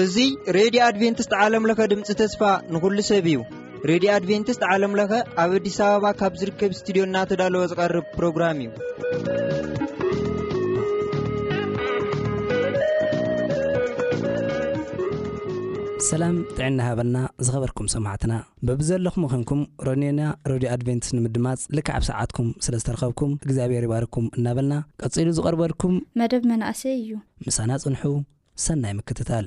እዙ ሬድዮ ኣድቨንትስት ዓለምለኸ ድምፂ ተስፋ ንኹሉ ሰብ እዩ ሬድዮ ኣድቨንትስት ዓለምለኸ ኣብ ኣዲስ ኣበባ ካብ ዝርከብ ስትድዮ እናተዳለወ ዝቐርብ ፕሮግራም እዩ ሰላም ጥዕና ሃበና ዝኸበርኩም ሰማዕትና በብዘለኹም ዄንኩም ረድዮና ረድዮ ኣድቨንትስ ንምድማጽ ልክዕ ኣብ ሰዓትኩም ስለ ዝተረኸብኩም እግዚኣብሔር ይባርኩም እናበልና ቀጺሉ ዝቐርበልኩም መደብ መናእሰይ እዩ። ምሳና ጽንሑ ሰናይ ምክትታል።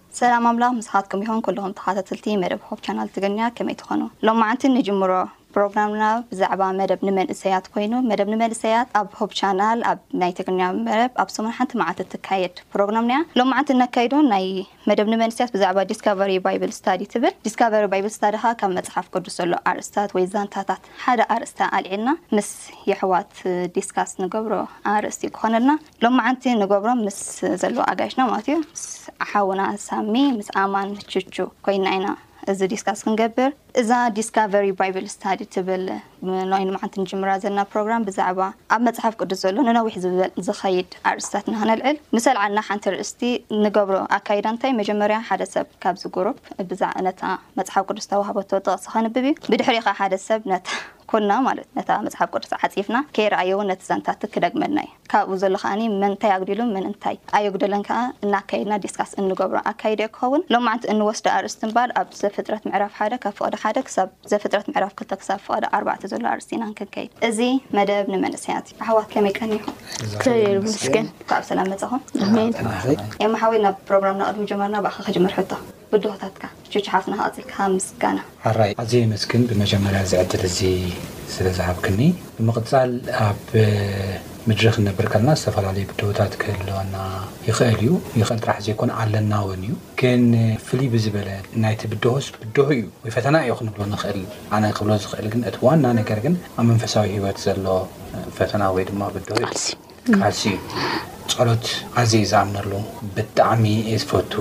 ሰላም ኣምላኽ ምሳኻትኩም ይኹን ኩሉኹም ተኻታተልቲ መደብ ሆፕ ቻናል ትግርኛ ከመይ ትኾኑ ሎማዓንቲ ንጅምሮ ፕሮግራምና ብዛዕባ መደብ ንመንእሰያት ኮይኑ መደብ ንመንእሰያት ኣብ ሆፕ ቻናል ኣብ ናይ ትግርኛ መረብ ኣብ ሰሙን ሓንቲ መዓልቲ እትካየድ ፕሮግራምና ሎማዓንቲ እነካይዶ ናይ መደብ ንመንእሰያት ብዛዕባ ዲስካቨሪ ባይብል ስታዲ ትብል ዲስካቨሪ ባይብል ስታዲ ኸዓ ካብ መጽሓፍ ቅዱስ ዘሎ ኣርእስታት ወይ ዛንታታት ሓደ ኣርእስታ ኣልዒልና ምስ የሕዋት ዲስካስ ንገብሮ ኣርእስቲ ክኾነልና ሎማዓንቲ ንገብሮም ምስ ዘለዉ ኣጋይሽና ማለት እዩ ምስ ሓውና ሳሚ ምስ ኣማን ምስ ቹቹ ኮይና ኢና እዚ ዲስካስ ክንገብር እዛ ዲስካቨሪ ባይብል ስታዲ ትብል ናይ ሎማዓንቲ ንጅምራ ዘለና ፕሮግራም ብዛዕባ ኣብ መጽሓፍ ቅዱስ ዘሎ ንነዊሕ ዝበል ዝኸይድ ኣርእስታት ኢና ክነልዕል ምስ ኣልዓልና ሓንቲ ርእስቲ ንገብሮ ኣካይዳ እንታይ መጀመርያ ሓደ ሰብ ካብዚ ጉሩፕ ብዛዕ ነታ መጽሓፍ ቅዱስ ዝተዋህበቶ ጥቕሲ ከንብብ እዩ ብድሕሪኡ ከኣ ሓደ ሰብ ነታ ኩልና ማለት ነታ መጽሓፍ ቅዱስ ዓጺፍና ከይረኣዮ ውን ነቲ ዛንታ ትክ ደግመልና እዩ። ካብኡ ዘሎ ከኣ መን እንታይ ኣጉዲሉ መን እንታይ ኣየጉደለን ከኣ እናካየድና ዲስካስ እንገብሮ ኣካይዳ'ዩ ክኸውን። ሎማዕንቲ እንወስዶ ኣርእስቲ እምበኣር ኣብ ዘፍጥረት ምዕራፍ ሓደ ካብ ፍቕዲ ሓደ ክሳብ ዘፍጥረት ምዕራፍ ክልተ ክሳብ ፍቕዲ ኣርባዕተ ዘሎ ኣርእስቲ ኢና ክንከይድ። እዚ መደብ ንመንእሰያት እዩ። ኣሕዋት ከመይ ቀኒኹም? እግዚኣብሔር ይመስገን። እንኳዕ ብሰላም መጻኹም። ኣሜን። ኤማ ሓወይ ናብ ፕሮግራምና ቅድሚ ምጅማርና ብኣኻ ክጅምር ሕቶ። ብድሆታትካ ቹቹ ሓፍትና ቀጺልካ ምስጋና። ሐራይ ኣዝየ የመስግን ብመጀመርያ እዚ ዕድል እዚ ስለ ዝሃብክኒ ብምቅጻል ኣብ ምድሪ ክንነብር ከለና ዝተፈላለዩ ብድሆታት ክህልወና ይክእል እዩ ይክእል ጥራሕ ዘይኮነ ኣለና ውን እዩ ግን ፍልይ ብዝበለ ናይቲ ብድሆስ ብድሆ እዩ ወይ ፈተና እዩ ክንብሎ ንክእል ኣነ ክብሎ ዝክእል ግን እቲ ዋና ነገር ግን ኣብ መንፈሳዊ ሂወት ዘሎ ፈተና ወይ ድማ ብድሆ እዩ። ቃልሲ ቃልሲ እዩ ጸሎት ኣዝየ ዝኣምነሉ ብጣዕሚ እየ ዝፈቱ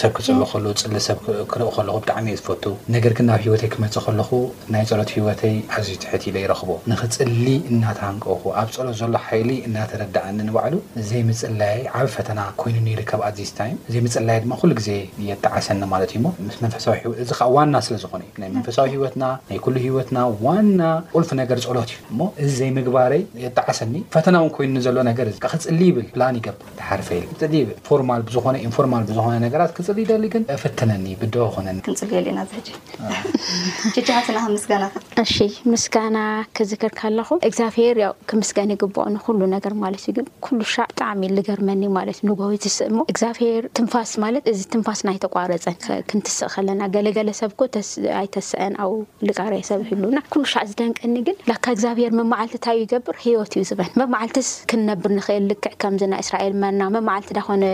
ሰብ ክጽሊ ከሎ ዝጽሊ ሰብ ክርኢ ከለኹ ብጣዕሚ እየ ዝፈቱ ነገር ግን ናብ ሂወተይ ክመጽእ ከለኹ ናይ ጸሎት ሂወተይ ኣዝዩ ትሕት ኢለ ይረኽቦ ንኽጽሊ እናተሃንቀውኩ ኣብ ጸሎት ዘሎ ሓይሊ እናተረደኣኒ ንባዕሉ ዘይምጽላየይ ዓቢ ፈተና ኮይኑኒ ይርከብ ኣት ዚስ ታይም ዘይምጽላየይ ድማ ኩሉ ግዜ የጣዕሰኒ ማለት እዩ እሞ ምስ መንፈሳዊ ሂወት እዚ ከኣ ዋና ስለ ዝኾነ እዩ ናይ መንፈሳዊ ሂወትና ናይ ኩሉ ሂወትና ዋና ቁልፊ ነገር ጸሎት እዩ። እሞ እዚ ዘይምግባረይ የጣዕሰኒ ፈተና ውን ኮይኑኒ ዘሎ ነገር እዚ ክጽሊ ይብል ፕላን ይገብር ድሓር ፈይል ክጽሊ ይብል ፎርማል ብዝኾነ ኢንፎርማል ብዝኾነ ነገራት ክጽሊ ይደሊ ግን እፍትነኒ ብድሆ ኾነኒ። ክንጽልዮ ኣሌና እዚ ሕጂ ጂጂ ሓፍትና ካብ ምስጋናታት። እሺ ምስጋና ክዝክር ከለኹ እግዚኣብሄር ያው ክምስገን ይግብኦ ንኹሉ ነገር ማለት እዩ ግን ኩሉሻዕ ብጣዕሚ እዩ ልገርመኒ ማለት ንጎሆ ይትስእ እሞ እግዚኣብሄር ትንፋስ ማለት እዚ ትንፋስና ኣይተቋረጸን ክንትስእ ከለና ገለ ገለ ሰብ እኮ ኣይተስእን ኣው ልቃሬ ሰብ ህሉና ኩሉ ሻዕ ዝደንቀኒ ግን ላካ እግዚኣብሔር መማዓልቲ ታይ እዩ ይገብር ህይወት እዩ ዝበን መማዓልትስ ክንነብር ንክእል ልክዕ ከምዚ ናይ እስራኤል መና መማዓልቲ ዳኮነ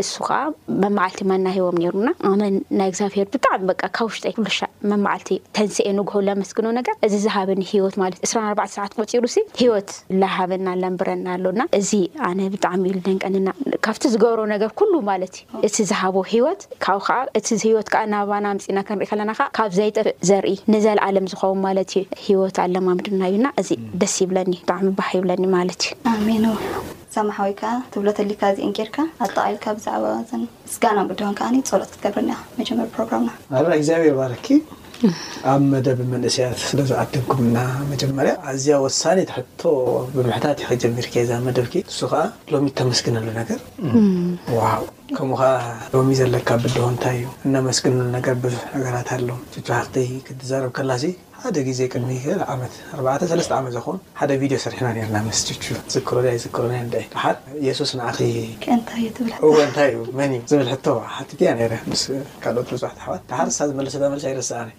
እሱ ከዓ መማዓልቲ መና ሂቦም ነይሩና ኣመን ናይ እግዚኣብሔር ብጣዕሚ በቃ ካብ ውሽጠይ ኩሉ ሻዕ መማዓልቲ ተንስኤ ንግሆ ለመስግኖ ነገር እዚ ዝሃበኒ ህይወት ማለት ዕስራን ኣርባዕተ ሰዓት ቆፂሩ ሲ ህይወት ላሃበና ለንብረና ኣሎና እዚ ኣነ ብጣዕሚ እዩ ልደንቀንና ካብቲ ዝገብሮ ነገር ኩሉ ማለት እቲ ዝሃቦ ህይወት ካብኡ ከኣ እቲ ህይወት ከኣ ናባና ኣምጺእና ክንርኢ ከለና ከኣ ካብ ዘይጠፍእ ዘርኢ ንዘልኣለም ዝኸውን ማለት እዩ ህይወት ኣለማምድና እዩ እና እዚ ደስ ይብለኒ ብጣዕሚ ባህ ይብለኒ ማለት እዩ። ኣሜን እወ ሳማ ሓወይ ከኣ ትብሎ ተሊካ እዚኤን ጌርካ ኣጠቓሊልካ ብዛዕባ እዘን ምስጋና ብድሆን ከኣ ጸሎት ክትገብረልና ኢኻ መጀመሪ ፕሮግራምና። ኣረ እግዚኣብሔር ይባርኪ ኣብ መደብ መንእሰያት ስለ ዝዓደምኩምና መጀመርያ ኣዝያ ወሳኒት ሕቶ ብምሕታት ኢኺ ጀሚርኪ እዛ መደብኪ ንሱ ከኣ ሎሚ እተመስግነሉ ነገር ዋው ከሙካ ሎሚ ዘለካ ብድሆ እንታይ እዩ እነመስግነሉ ነገር ብዙሕ ነገራት ኣሎ ቹቹ ሓፍተይ ክትዛረብ ከላ ሲ ሓደ ግዜ ቅድሚ ገለ ዓመት ኣርባዕተ ሰለስተ ዓመት ዝከውን ሓደ ቪድዮ ሰሪሕና ኔርና ምስ ቹቹ ትዝክሩዶ ኣይትዝክሩን እየ እንድዒ ድሓር የሱስ ንዓኺ ከ እንታይ እዩ ትብል ሕቶ እወ እንታይ እዩ መን እዩ ዝብል ሕቶ ሓቲተያ ኔረ ምስ ካልኦት ብጹሓት ኣሕዋት ድሓር ንሳ ዝመለሰታ መልሲ ኣይርስዓን እየ።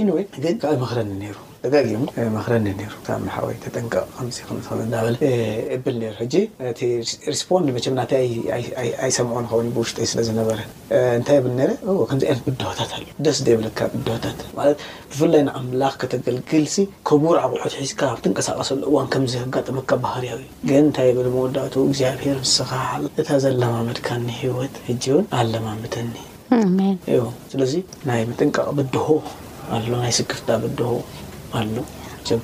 ኤኒወይ ግን ከኣ ይመኽረኒ ኔሩ ደጋጊሙ ይመኽረኒ ኔሩ ሳሚ ሓወይ ተጠንቀቕ ከምዚ ከምዚ ከምዚ እንዳበለ እብል ኔሩ ሕጂ እቲ ሪስፖንድ መቸም ናተይ ኣይሰምዖን ይኸውን እዩ ብውሽጠይ ስለ ዝነበረ እንታይ እብል ኔረ እወ ከምዚ ዓይነት ብድሆታት ኣሎ ደስ ዘይብለካ ብድሆታት ማለት ብፍላይ ንኣምላኽ ከተገልግልሲ ክቡር ኣቑሑት ሒዝካ ኣብ ትንቀሳቐሰሉ እዋን ከምዚ ከጋጥመካ ባህርያዊ እዩ ግን እንታይ እብል መወዳእትኡ እግዚኣብሄር ንስኻ እታ ዘለማመድካኒ ህይወት ሕጂ ውን ኣለማምደኒ እዩ ስለዚ ናይ ምጥንቃቕ ብድሆ ኣሎ ናይ ስክፍታ ብድሆ ኣሎ ሰብ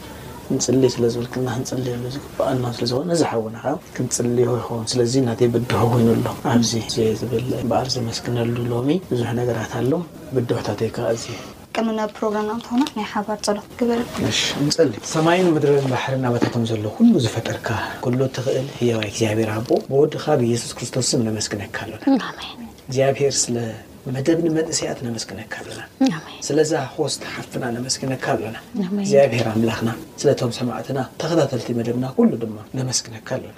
ንፅሊ ስለ ዝብልክና ክንፅልየሉ ዝግበኣና ስለ ዝኾነ እዚ ሓውና ከዓ ክንፅልዮ ይኸውን ስለዚ ናተይ ብድሆ ኮይኑ ኣሎ ኣብዚ ዝብል እምበኣር ዘመስግነሉ ሎሚ ብዙሕ ነገራት ኣሎ ብድሆታተይ ከዓ እዚ እዩ ቅድሚ ናብ ፕሮግራምና ምትኾና ናይ ሓባር ጸሎት ግበሩ። እሺ እንጸሊ። ሰማይን ምድርን ባሕርን ኣበታቶም ዘሎ ኩሉ ዝፈጠርካ ኩሉ ትኽእል ህያዋይ እግዚኣብሔር ኣቦ ብወድኻ ብኢየሱስ ክርስቶስ ስም ነመስግነካ ኣሎና። እግዚኣብሔር ስለ መደብ ንመንእሰያት ነመስግነካ ኣለና ስለዛ ሆስት ሓፍትና ነመስግነካ ኣለና እግዚኣብሔር ኣምላኽና ስለቶም ሰማዕትና ተኸታተልቲ መደብና ኩሉ ድማ ነመስግነካ ኣለና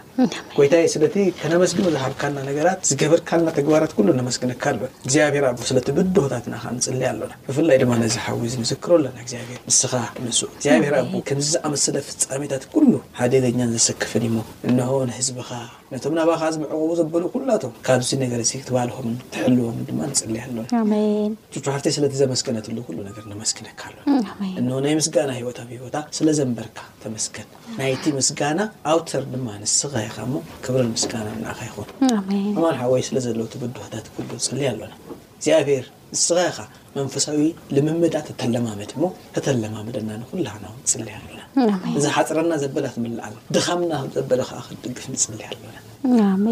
ጎይታየ ስለቲ ከነመስግኖ ዝሃብካና ነገራት ዝገበርካልና ተግባራት ኩሉ ነመስግነካ ኣሎ እግዚኣብሔር ኣቦ ስለቲ ብድሆታትና ካ ንፅለይ ኣሎና ብፍላይ ድማ ነዚ ሓዊ እዚ ንዝክሮ ኣለና እግዚኣብሔር ንስኻ ንሱ እግዚኣብሔር ኣቦ ከምዚ ዝኣመሰለ ፍፃሜታት ኩሉ ሓደገኛን ዘሰክፍን እሞ እንሆ ንህዝብኻ ነቶም ናባኻ ዝምዕቕቡ ዘበሉ ኩላቶም ካብዚ ነገር እዚ ክትባልሆምን ክትሕልዎምን ድማ ንጽሊ ኣሎና። ኣሜን። ቹቹ ሓፍተይ ስለቲ ዘመስገነትሉ ኩሉ ነገር ነመስግነካ ኣሎና። ኣሜን። እነሆ ናይ ምስጋና ህይወት ኣብ ህይወታ ስለ ዘንበርካ ተመስገን። ናይቲ ምስጋና ኣውተር ድማ ንስኻ ኢኻ እሞ ክብርን ምስጋናን ንኣኻ ይኹን። ኣሜን። ኣማን ሓወይ ስለ ዘለዉ እቲ ብድሆታት ኩሉ ንጽሊ ኣሎና እግዚኣብሄር ንስኻ ኢኻ መንፈሳዊ ልምምዳት እተለማመድ እሞ ከተለማምደና ንኹላህና ንጽሊ ኣሎና እዛ ሓፅረና ዘበላ ትምልእ ኣሎ ድኻምና ዘበለ ከዓ ክትድግፍ ንጽሊ ኣሎና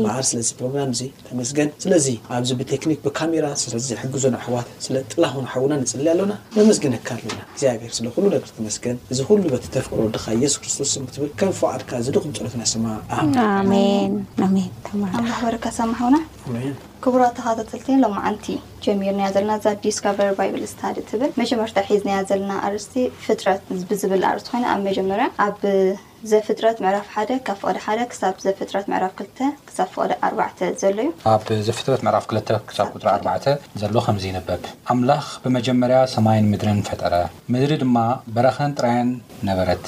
በዓል ስለዚ ፕሮግራም እዚ ተመስገን ስለዚ ኣብዚ ብቴክኒክ ብካሜራ ስለዚ ዝሕግዞን ኣሕዋት ስለ ጥላሁን ሓውና ንጽሊ ኣሎና ነመስግነካ ኣሎና እግዚኣብሔር ስለ ኩሉ ነገር ተመስገን እዚ ኩሉ በቲ ተፍቅሮ ወድኻ ኢየሱስ ክርስቶስ ስም ክትብል ከም ፈቃድካ ዝድኹም ጸሎትና ስማ ኣሜን ኣሜን ኣሜን ተማሃር ኣምላኽ በረከት ሰማሕውና ኣሜን ክቡራት ተኻታተልቲ ሎምዓንቲ ጀሚርናያ ዘለና እዛ ዲስከቨር ባይብል ስታዲ ትብል መጀመርታ ሒዝናያ ዘለና ኣርእስቲ ፍጥረት ብዝብል ኣርእስቲ ኮይኑ ኣብ መጀመርያ ኣብ ዘፍጥረት ምዕራፍ ሓደ ካብ ፍቕዲ ሓደ ክሳብ ዘፍጥረት ምዕራፍ ክልተ ክሳብ ፍቕዲ ኣርባዕተ ዘሎ እዩ። ኣብ ዘፍጥረት ምዕራፍ ክልተ ክሳብ ቁጽሪ ኣርባዕተ ዘሎ ከምዚ ይንበብ ኣምላኽ ብመጀመርያ ሰማይን ምድርን ፈጠረ ምድሪ ድማ በረኸን ጥራያን ነበረት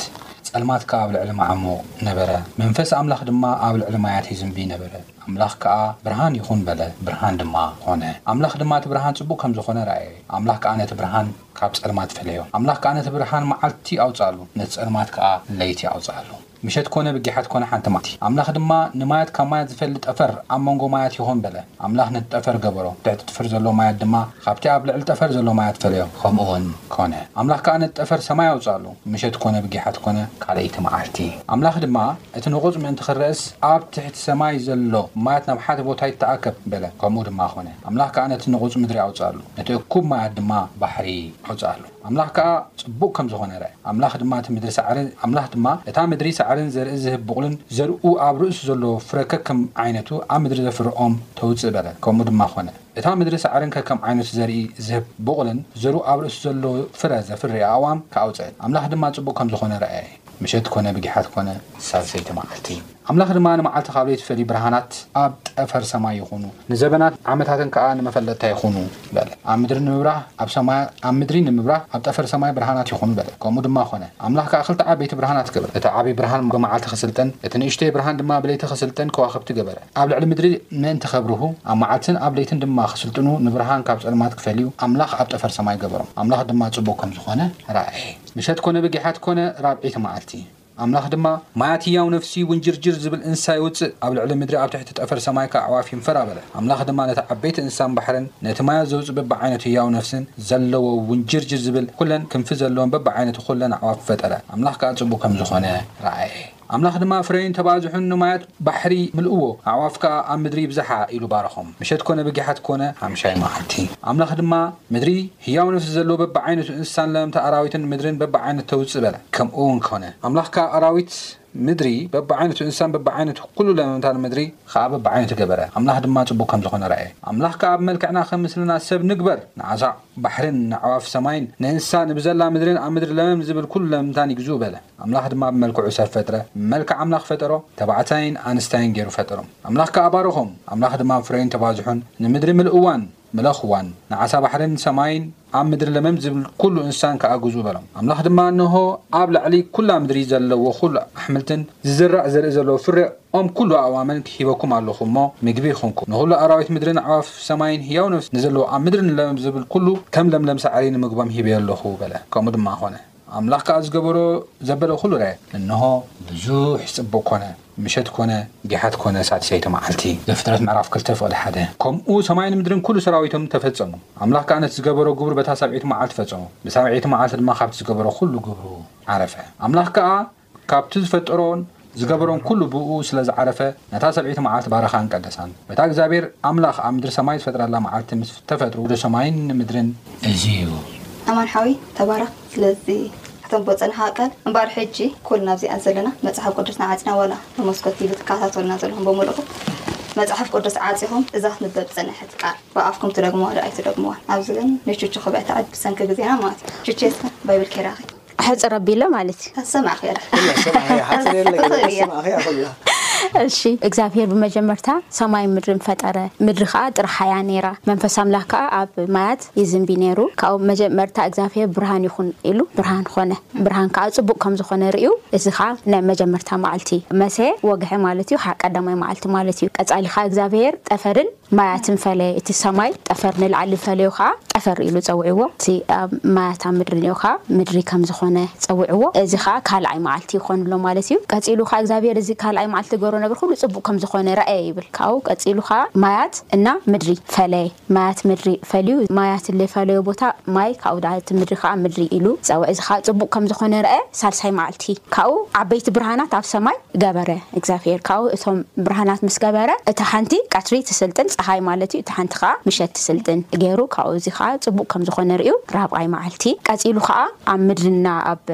ጸልማት ከኣ ኣብ ልዕሊ መዓሙቕ ነበረ መንፈስ ኣምላኽ ድማ ኣብ ልዕሊ ማያት ይዝንቢ ነበረ። ኣምላኽ ከኣ፣ ብርሃን ይኹን በለ፣ ብርሃን ድማ ኾነ። ኣምላኽ ድማ እቲ ብርሃን ጽቡቕ ከም ዝኾነ ረኣየ፣ ኣምላኽ ከኣ ነቲ ብርሃን ካብ ጸልማት ፈለዮ። ኣምላኽ ከኣ ነቲ ብርሃን መዓልቲ ኣውጽኣሉ፣ ነቲ ጸልማት ከኣ ለይቲ ኣውጽኣሉ። ምሸት ኮነ ብጊሓት ኮነ ሓንቲ መዓልቲ። ኣምላኽ ድማ፣ ንማያት ካብ ማያት ዝፈሊ ጠፈር ኣብ መንጎ ማያት ይኹን በለ። ኣምላኽ ነቲ ጠፈር ገበሮ፣ ኣብ ትሕቲ ጥፍር ዘሎ ማያት ድማ ኻብቲ ኣብ ልዕሊ ጠፈር ዘሎ ማያት ፈለዮ። ኸምኡውን ኮነ። ኣምላኽ ከኣ ነቲ ጠፈር ሰማይ ኣውጽኣሉ፣ ምሸት ኮነ ብጊሓት ኮነ ካልኣይቲ መዓልቲ። ኣምላኽ ድማ፣ እቲ ንቑጽ ምእንቲ ኺረእስ፣ ኣብ ትሕቲ ሰማይ ዘሎ ማያት ናብ ሓደ ቦታ ይተኣከብ፣ በለ። ከምኡ ድማ ዀነ። ኣምላኽ ከኣ ነቲ ንቑጽ ምድሪ ኣውጽኣሉ፣ ነቲ እኩብ ማያት ድማ ባሕሪ ኣውጽኣሉ። ኣምላኽ ከኣ ጽቡቕ ከም ዝዀነ ረኣ። ኣምላኽ ድማ እቲ ምድሪ ሳዕሪ፣ ኣምላኽ ድማ እታ ምድሪ ሳዕርን ዘርኢ ዚህብ ብቑልን ዘርኡ ኣብ ርእሱ ዘሎ ፍረ ከከም ዓይነቱ ኣብ ምድሪ ዘፍሪ ኦም ተውጽእ፣ በለ። ከምኡ ድማ ዀነ። እታ ምድሪ ሳዕርን ከከም ዓይነቱ ዘርኢ ዚህብ ብቑልን ዘርኡ ኣብ ርእሱ ዘሎ ፍረ ዘፍሪ ኣእዋም ከኣ ኣውጽአት። ኣምላኽ ድማ ጽቡቕ ከም ዝዀነ ረኣየ። ምሸት ኮነ ብጊሓት ኮነ ሳልሰይቲ መዓልቲ። ኣምላኽ ድማ ንመዓልቲ ካብ ለይቲ ፈልዩ ብርሃናት ኣብ ጠፈር ሰማይ ይኹኑ፣ ንዘበናት ዓመታትን ከኣ ንመፈለጥታ ይኹኑ በለ። ኣብ ምድሪ ንምብራህ ኣብ ሰማያ ኣብ ምድሪ ንምብራህ ኣብ ጠፈር ሰማይ ብርሃናት ይኹኑ በለ። ከምኡ ድማ ኮነ። ኣምላኽ ከኣ ክልተ ዓበይቲ ብርሃናት ገበረ። እቲ ዓቢ ብርሃን ብመዓልቲ ክስልጥን እቲ ንእሽቶይ ብርሃን ድማ ብለይቲ ክስልጥን ከዋኽብቲ ገበረ። ኣብ ልዕሊ ምድሪ ምእንቲ ከብርሁ ኣብ መዓልትን ኣብ ለይትን ድማ ክስልጥኑ ንብርሃን ካብ ጸልማት ክፈልዩ ኣምላኽ ኣብ ጠፈር ሰማይ ገበሮም። ኣምላኽ ድማ ጽቡቕ ከም ዝኾነ ረኣየ። ምሸት ኮነ ብጊሓት ኮነ ራብዒቲ መዓልቲ። ኣምላኽ ድማ። ማያት ህያው ነፍሲ ይቡን ጅርጅር ዚብል እንስሳ የውጽእ፣ ኣብ ልዕሊ ምድሪ ኣብ ትሕቲ ጠፈር ሰማይ ከኣ ኣዕዋፍ ይንፈር ኣበለ። ኣምላኽ ድማ ነቲ ዓበይቲ እንስሳን ባሕርን ነቲ ማያት ዘውጽእ በብዓይነቱ ህያው ነፍስን ዘለዎ ይቡን ጅርጅር ዚብል ኩለን ክንፊ ዘለወን በብዓይነቱ ኩለን ኣዕዋፍ ፈጠረ። ኣምላኽ ከኣ ጽቡቕ ከም ዝኾነ ረኣየ። ኣምላኽ ድማ ፍረዩን ተባዝሑን ንማያት ባሕሪ ምልእዎ፣ ኣዕዋፍ ከኣ ኣብ ምድሪ ይብዝሓ ኢሉ ባረኾም። ምሸት ኮነ ብጊሓት ኮነ ሓምሻይ መዓልቲ። ኣምላኽ ድማ፣ ምድሪ፣ ህያው ነፍሲ ዘለዎ በብዓይነቱ እንስሳን ለመምቲ ኣራዊትን ምድርን በብዓይነቱ ተውጽእ በለ። ከምኡውን ኮነ። ኣምላኽ ከኣ ኣራዊት ምድሪ በብዓይነቱ፣ እንስሳን በብዓይነቱ ኩሉ ለመምታን ምድሪ ኸኣ በብዓይነቱ ገበረ። ኣምላኽ ድማ ጽቡቕ ከም ዝኾነ ረኣየ። ኣምላኽ ከኣ ብ መልክዕና ከም ምስልና ሰብ ንግበር፣ ንዓሳዕ ባሕርን ንኣዕዋፍ ሰማይን ንእንስሳ ንብዘላ ምድርን ኣብ ምድሪ ለመም ዚብል ኩሉ ለመምታን ይግዝኡ በለ። ኣምላኽ ድማ ብመልክዑ ሰብ ፈጥረ፣ ብመልክዕ ኣምላኽ ፈጠሮ፣ ተባዕታይን ኣንስታይን ገይሩ ፈጠሮም። ኣምላኽ ከኣ ባረኾም። ኣምላኽ ድማ ፍረዩን ተባዝሑን፣ ንምድሪ ምልእዋን፣ ምለኹዋን፣ ንዓሳ ባሕርን ሰማይን፣ ኣብ ምድሪ ለመም ዚብል ኵሉ እንስሳን ከኣ ግዝኡ በሎም። ኣምላኽ ድማ፣ እንሆ፣ ኣብ ላዕሊ ኵላ ምድሪ ዘለዎ ዅሉ ኣሕምልትን ዚዝራእ ዘርኢ ዘለዎ ፍረ ኦም ኵሉ ኣእዋምን ኪህበኩም ኣሎኹ እሞ፣ ምግቢ ይኹንኩም። ንዅሉ ኣራዊት ምድርን ኣዕዋፍ ሰማይን ህያው ነፍሲ ንዘለዎ ኣብ ምድሪ ንለመም ዚብል ኵሉ ከም ለምለም ሳዕሪ ንምግቦም ሂበዮ ኣሎኹ በለ። ከምኡ ድማ ዀነ። ኣምላኽ ከኣ ዝገበሮ ዘበለ ዅሉ ረኣ፣ እንሆ፣ ብዙሕ ጽቡቕ ኰነ፣ ምሸት ኰነ፣ ጊሓት ኰነ፣ ሳድሰይቲ መዓልቲ። ዘፍጥረት ምዕራፍ ክልተ ፍቕዲ ሓደ። ከምኡ ሰማይን ምድርን ኵሉ ሰራዊቶምን ተፈጸሙ። ኣምላኽ ከኣ ነቲ ዝገበሮ ግብሩ በታ ሳብዐይቲ መዓልቲ ፈጸሞ፣ ብሳብዐይቲ መዓልቲ ድማ ካብቲ ዝገበሮ ዅሉ ግብሩ ዓረፈ። ኣምላኽ ከኣ ካብቲ ዝፈጠሮን ዝገበሮን ኩሉ ብእኡ ስለ ዝዓረፈ፣ ነታ ሰብዒቲ መዓልቲ ባረኻን ቀደሳን። በታ እግዚኣብሄር ኣምላኽ ኣብ ምድሪ ሰማይ ዝፈጥረላ መዓልቲ ምስ ተፈጥሩ ወደ ሰማይን ምድርን እዚ እዩ። ኣማን ሓወይ ተባረኽ ስለዚ ከተንቦጸናሃ ቃል እምባኣር ሕጂ ኩልና ኣብዚኣ ዘለና መጽሓፍ ቅዱስ ንዓጽና ዋላ ብመስኮት ቲቪ ትካታተሉና ዘለኹም በሙሉኹም መጽሓፍ ቅዱስ ዓጺኹም እዛ ክትንበብ ዝጸነሐት ቃል ብኣፍኩም ትደግሙዋ ዶ ኣይትደግሙዋን ኣብዚ ግን ንቹቹ ክብዕታ ብሰንኪ ግዜና ማለት ቹቹ የስከ ባይብል ኬራኺ ሕፅር ኣቢለ ማለት እዩ ኣሰማዕ ኸይረ ኩላ ሰማዕ እያ ሓፂር የለ ገለ ክኸይር እያ ሰማዕ እያ ኩላ እሺ እግዚኣብሄር ብመጀመርታ ሰማይን ምድርን ፈጠረ ምድሪ ከዓ ጥራሕ እያ ነይራ መንፈስ ኣምላክ ከዓ ኣብ ማያት ይዝንቢ ነይሩ ካብኡ መጀመርታ እግዚኣብሄር ብርሃን ይኹን ኢሉ ብርሃን ኾነ ብርሃን ከዓ ፅቡቅ ከም ዝኾነ ርእዩ እዚ ከዓ ናይ መጀመርታ መዓልቲ መሰ ወግሐ ማለት እዩ ሐ ቀዳማይ መዓልቲ ማለት እዩ ቀፃሊ ከዓ እግዚኣብሄር ጠፈርን ማያትን ፈለየ፣ እቲ ሰማይ ጠፈር ንላዕሊ ፈለዩ ኸኣ ጠፈር ኢሉ ጸውዕዎ፣ እቲ ኣብ ማያት ኣብ ምድሪ እንኦ ኸኣ ምድሪ ከም ዝኾነ ጸውዕዎ፣ እዚ ኸኣ ካልኣይ መዓልቲ ይኾን ኣሎ ማለት እዩ። ቀጺሉ ኸኣ እግዚኣብሄር እዚ ካልኣይ መዓልቲ ዝገበሮ ነገር ኹሉ ጽቡቕ ከም ዝኾነ ረኣየ ይብል። ካብኡ ቀጺሉ ኸኣ ማያት እና ምድሪ ፈለየ፣ ማያት ምድሪ ፈልዩ፣ ማያት እለ ፈለዮ ቦታ ማይ ካብኡ ደኣ እቲ ምድሪ ኸኣ ምድሪ ኢሉ ጸውዐ፣ እዚ ኸኣ ጽቡቕ ከም ዝኾነ ረኣየ፣ ሳልሳይ መዓልቲ ኸኣ ዓበይቲ ብርሃናት ኣብ ሰማይ፣ ገበረ እግዚኣብሄር ካኡ እቶም ብርሃናት ምስ ገበረ እታ ሓንቲ ቀትሪ ትስልጥን ጸሃይ ማለት እዩ እታ ሓንቲ ካኣ ምሸት ትስልጥን ገሩ ካኡ እዚ ካኣ ጽቡቅ ከም ዝኮነ ርእዩ ራብዓይ ማዓልቲ ቀጺሉ ካኣ ኣብ ምድሪ እና ኣብ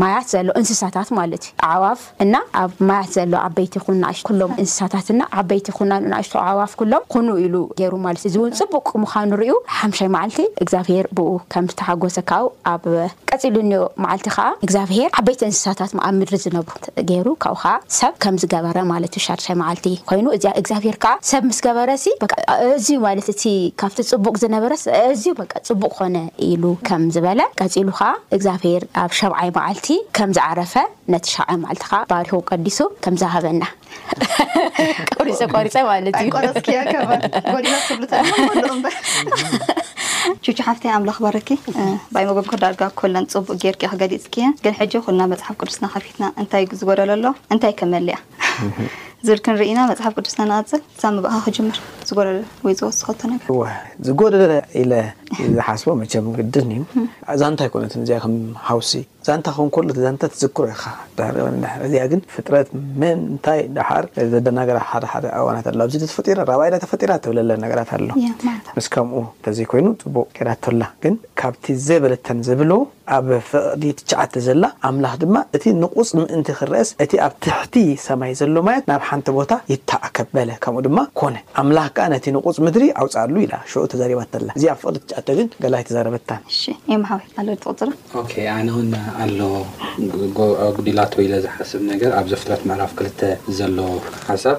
ማያት ዘሎ እንስሳታት ማለት እዩ ኣዕዋፍ እና ኣብ ማያት ዘሎ ዓበይቲ ይኩን ናኣሽቱ ኩሎም እንስሳታት እና ዓበይቲ ይኩና ናኣሽቱ ኣዕዋፍ ኩሎም ኩኑ ኢሉ ገሩ ማለት እዩ እዚ ውን ጽቡቅ ምካኑ ርእዩ ሓምሻይ ማዓልቲ እግዚኣብሄር ብኡ ከም ዝተሓጎሰ ካኡ ኣብ ቀጺሉ እንዮ ማዓልቲ ካኣ እግዚኣብሄር ዓበይቲ እንስሳታት ኣብ ምድሪ ዝነብሩ ገይሩ ካብኡ ከኣ ሰብ ከምዚ ገበረ ማለት እዩ ሻድሻይ መዓልቲ ኮይኑ እዚኣ እግዚኣብሄር ከኣ ሰብ ምስ ገበረሲ በቃ ኣዝዩ ማለት እቲ ካብቲ ጽቡቅ ዝነበረስ ኣዝዩ በቃ ጽቡቅ ኮነ ኢሉ ከም ዝበለ ቀጺሉ ከኣ እግዚኣብሄር ኣብ ሸብዓይ መዓልቲ ከም ዝዓረፈ ነቲ ሻብዓይ መዓልቲ ከኣ ባሪኹ ቀዲሱ ከም ዝሃበና ቆሪፀ ቆሪፀ ማለት እዩ ኣይቆረፅክያ ከባ ጎዲላ ትብሉ ተለምዶ እምበር ቹቹ ሓፍተይ ኣምላኽ ባረኪ ባይ መጎም ከዳርጋ ኮለን ጽቡቅ ጌርኪ ክገሊጽክየ ግን ሕጂ ኩልና መጽሓፍ ቅዱስና ከፊትና እንታይ ዝጎደሎ ኣሎ እንታይ ከመልያ ዝብል ክንርኢና መጽሓፍ ቅዱስና ንቐጽል ሳብ ምብእኻ ክጅምር ዝጎደለ ወይ ዝወስኸቶ ነገር እወ ዝጎደለ ኢለ ዝሓስቦ መቸም ግድን እዩ ዛንታ ኣይኮነትን እዚኣ ከም ሃውሲ ዛንታ ክውን ከሎ እቲ ዛንታ ትዝክሮ ኢኻ ድሕሪ እዋን እንድሕር እዚኣ ግን ፍጥረት መን እንታይ ድሓር ዘደናግራ ሓደ ሓደ እዋናት ኣሎ ኣብዚ ተፈጢራ ራብዓይ እዳ ተፈጢራ ትብለለን ነገራት ኣሎ ምስ ከምኡ ተዘይ ኮይኑ ጽቡቅ ጌራቶ ኣላ ግን ካብቲ ዘይበለተን ዝብሎ ኣብ ፍቅዲ ትሽዓተ ዘላ ኣምላኽ ድማ እቲ ንቁጽ ምእንቲ ክረኣስ እቲ ኣብ ትሕቲ ሰማይ ዘሎ ማያት ናብ ሓንቲ ቦታ ይታኣከብ በለ ከምኡ ድማ ኮነ ኣምላኽ ከኣ ነቲ ንቁጽ ምድሪ ኣውጽኣሉ ኢላ ሽዑ ተዛሪባቶ ኣላ እዚ ኣብ ፍቅዲ ትሽዓተ ግን ገላ ኣይተዛረበታን። እሺ ኤም ሓወይ ኣሎ ትቅጽሎ። ኦኬ ኣነ ውን ኣሎ ኣጉዲላቶ ኢለ ዝሓስብ ነገር ኣብ ዘፍጥረት ምዕራፍ ክልተ ዘሎ ሓሳብ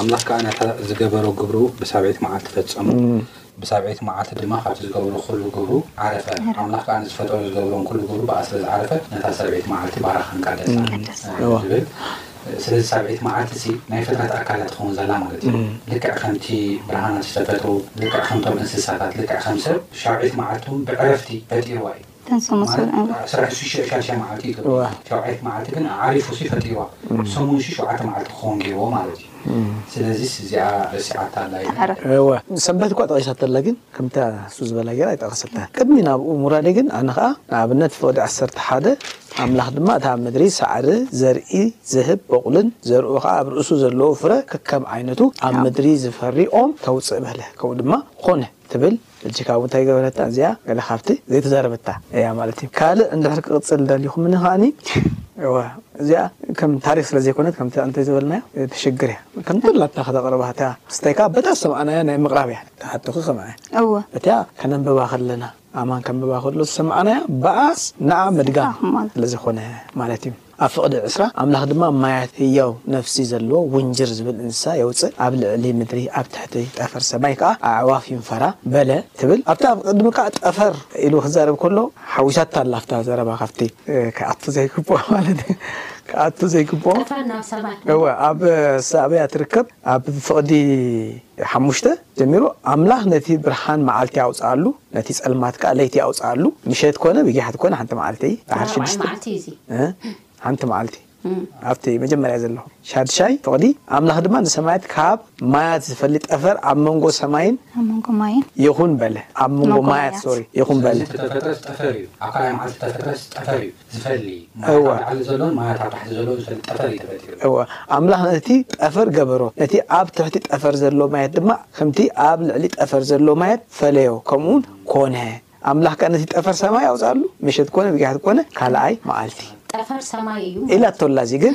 ኣምላኽ ከኣ ነታ ዝገበሮ ግብሩ ብሳብዒት መዓልቲ ፈጸሙ ብሳብዒት መዓልቲ ድማ ካብቲ ዝገብሮ ኩሉ ግብሩ ዓረፈ ኣምላኽ ከኣ ንዝፈጠሮ ዝገብሮን ኩሉ ግብሩ ብኣስረ ዝዓረፈ ነታ ሳብዒት መዓልቲ ባራኻን ቀደሳን ዝብል ስለዚ ሳብዒት መዓልቲሲ ናይ ፍጥረት ኣካላ ትኸውን ዘላ ማለት እዩ። ልክዕ ከምቲ ብርሃናት ዝተፈጥሩ፣ ልክዕ ከምቶም እንስሳታት፣ ልክዕ ከም ሰብ ሻብዒት መዓልቱውን ብዕረፍቲ ፈጢርዋ እዩ። ማለት ዕስራን ሽሸ ሻሸ መዓልቲ እዩ ተብሂሉ። ሻብዓይት መዓልቲ ግን ኣዓሪፉሲ ፈጢርዋ። ሰሙንሲ ሸውዓተ መዓልቲ ክኸውን ገይርዎ ማለት እዩ። ስለዚስ እዚኣ ረሲዓታ ኣላ ኢለ። እወ፣ ንሰንበት እኳ ጠቒሳቶ ኣላ ግን ከምታ ንሱ ዝበላ ገይራ ኣይጠቐሰትላን። ቅድሚ ናብኡ ምውራደይ ግን ኣነ ኸኣ ንኣብነት ፍቕዲ ዓሰርተ ሓደ ኣምላኽ ድማ እታ ኣብ ምድሪ ሳዕሪ ዘርኢ ዝህብ በቑልን ዘርኡ ኸኣ ኣብ ርእሱ ዘለዎ ፍረ ከከም ዓይነቱ ኣብ ምድሪ ዝፈሪ ኦም ተውጽእ በለ። ከምኡ ድማ ኾነ። ትብል ሕጂ ካብኡ እንታይ ገበረታ እዚኣ ገለ ካብቲ ዘይተዛረበታ እያ ማለት እዩ። ካልእ እንድሕር ክቕጽል ደሊኹምኒ ኸኣኒ እወ እዚኣ ከም ታሪኽ ስለ ዘይኮነት ከምቲ ኣንተ ዝበልናዮ ተሸግር እያ ከም ተላታ ከተቕርባ እታ ክስታይ ከኣ በታ ዝሰማዕናያ ናይ ምቕራብ እያ። ክሓተኺ ከምዐ እወ እቲኣ ከነንብባ ከለና ኣማን ከንብባ ከሎ ዝሰማዕናያ ብኣስ ንዓ ምድጋም ስለዝኾነ ማለት እዩ ኣብ ፍቕዲ ዕስራ ኣምላኽ ድማ ማያት ህያው ነፍሲ ዘለዎ ውንጅር ዝብል እንስሳ የውፅእ ኣብ ልዕሊ ምድሪ ኣብ ትሕቲ ጠፈር ሰማይ ከዓ ኣዕዋፍ ይንፈራ በለ ትብል ኣብቲ ኣብ ቅድሚ ከዓ ጠፈር ኢሉ ክዛረብ ከሎ ሓዊሳታ ኣላ ኣብታ ዘረባ ካብቲ ክኣቱ ዘይግብኦ ማለት ክኣቱ ዘይግብኦ ጠፈር ናብ ሰማይ እወ ኣብ ሳዕብያ ትርከብ ኣብ ፍቕዲ ሓሙሽተ ጀሚሩ ኣምላኽ ነቲ ብርሃን መዓልቲ ኣውጽኣሉ ነቲ ጸልማት ከኣ ለይቲ ኣውጽኣሉ ምሸት ኮነ ብጊሓት ኮነ ሓንቲ መዓልቲ ድሓር ሽዱሽተ ሓንቲ መዓልቲ ኣብቲ መጀመርያ ዘለኹ ሻድሻይ ፍቕዲ ኣምላኽ ድማ ንሰማያት ካብ ማያት ዝፈሊ ጠፈር ኣብ መንጎ ሰማይን ኣብ መንጎ ማይን ይኹን በለ ኣብ መንጎ ማያት ሶሪ ይኹን በለ ተፈጥረስ ጠፈር እዩ ኣብ ካልኣይ መዓልቲ ተፈጥረስ ጠፈር እዩ ዝፈሊ ማያት ኣብ ላዕሊ ዘሎን ማያት ኣብ ታሕቲ ዘሎን ዝፈሊ ጠፈር እዩ ተፈጢሩ። እወ፣ ኣምላኽ ነቲ ጠፈር ገበሮ፣ ነቲ ኣብ ትሕቲ ጠፈር ዘሎ ማያት ድማ ከምቲ ኣብ ልዕሊ ጠፈር ዘሎ ማያት ፈለዮ፣ ከምኡውን ኰነ። ኣምላኽ ከኣ ነቲ ጠፈር ሰማይ ኣውጽኣሉ፣ ምሸት ኰነ ንግህያት ኰነ፣ ካልኣይ መዓልቲ። ጠፈር ሰማይ እዩ ማለት እዩ። ኢላቶ ኣላ እዚ ግን።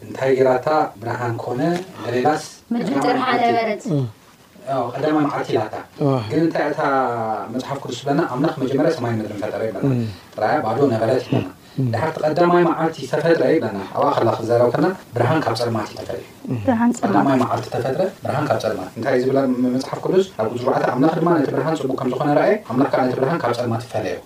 እንታይ ገይራታ ብርሃን ኮነ ገሌላስ ምድሪ ጥርሓ ነበረት። ያው ቀዳማይ መዓልቲ ኢላታ ዋህ። ግን እንታይ እታ መጽሓፍ ቅዱስ ዝብለና ኣምላኽ መጀመርያ ሰማይ ምድርን ፈጠረ ይብለና ጥራያ ባዶ ነበረት ይብለና ድሓርቲ ቀዳማይ መዓልቲ ዝተፈጥረ ይብለና ኣብኣ ከላ ክዛረብ ከና ብርሃን ካብ ጸልማት እዩ ተፈልዩ ብርሃን ጸልማት ቀዳማይ መዓልቲ ተፈጥረ ብርሃን ካብ ጸልማት እንታይ እዩ ዝብለ መጽሓፍ ቅዱስ ኣብ ቁጽሪ 4 ኣምላኽ ድማ ነቲ ብርሃን ጽቡቅ ከም ዝኾነ ረኣየ ኣምላኽ ከዓ ነቲ ብርሃን ካብ ጸልማት ፈለዮ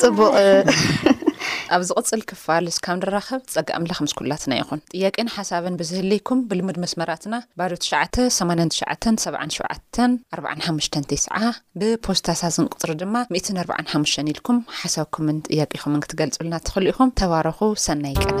ጽቡቅ ኣብ ዝቕጽል ክፋል እስካብ ንራኸብ ጸጋ ኣምላኽ ምስ ኩላትና ይኹን። ጥያቄን ሓሳብን ብዝህልይኩም ብልሙድ መስመራትና ባዶ ትሽዓተ ሰማንያን ትሽዓተን ሰብዓን ሸውዓተን ኣርብዓን ሓሙሽተን ቴስዓ ብ ፖስታ ሳዝን ቁጽሪ ድማ ሚእትን ኣርብዓን ሓሙሽተን ኢልኩም ሓሳብኩምን ጥያቄኹምን ክትገልጹልና ትኽእሉ ኢኹም። ተባረኹ ሰናይ ቀነ።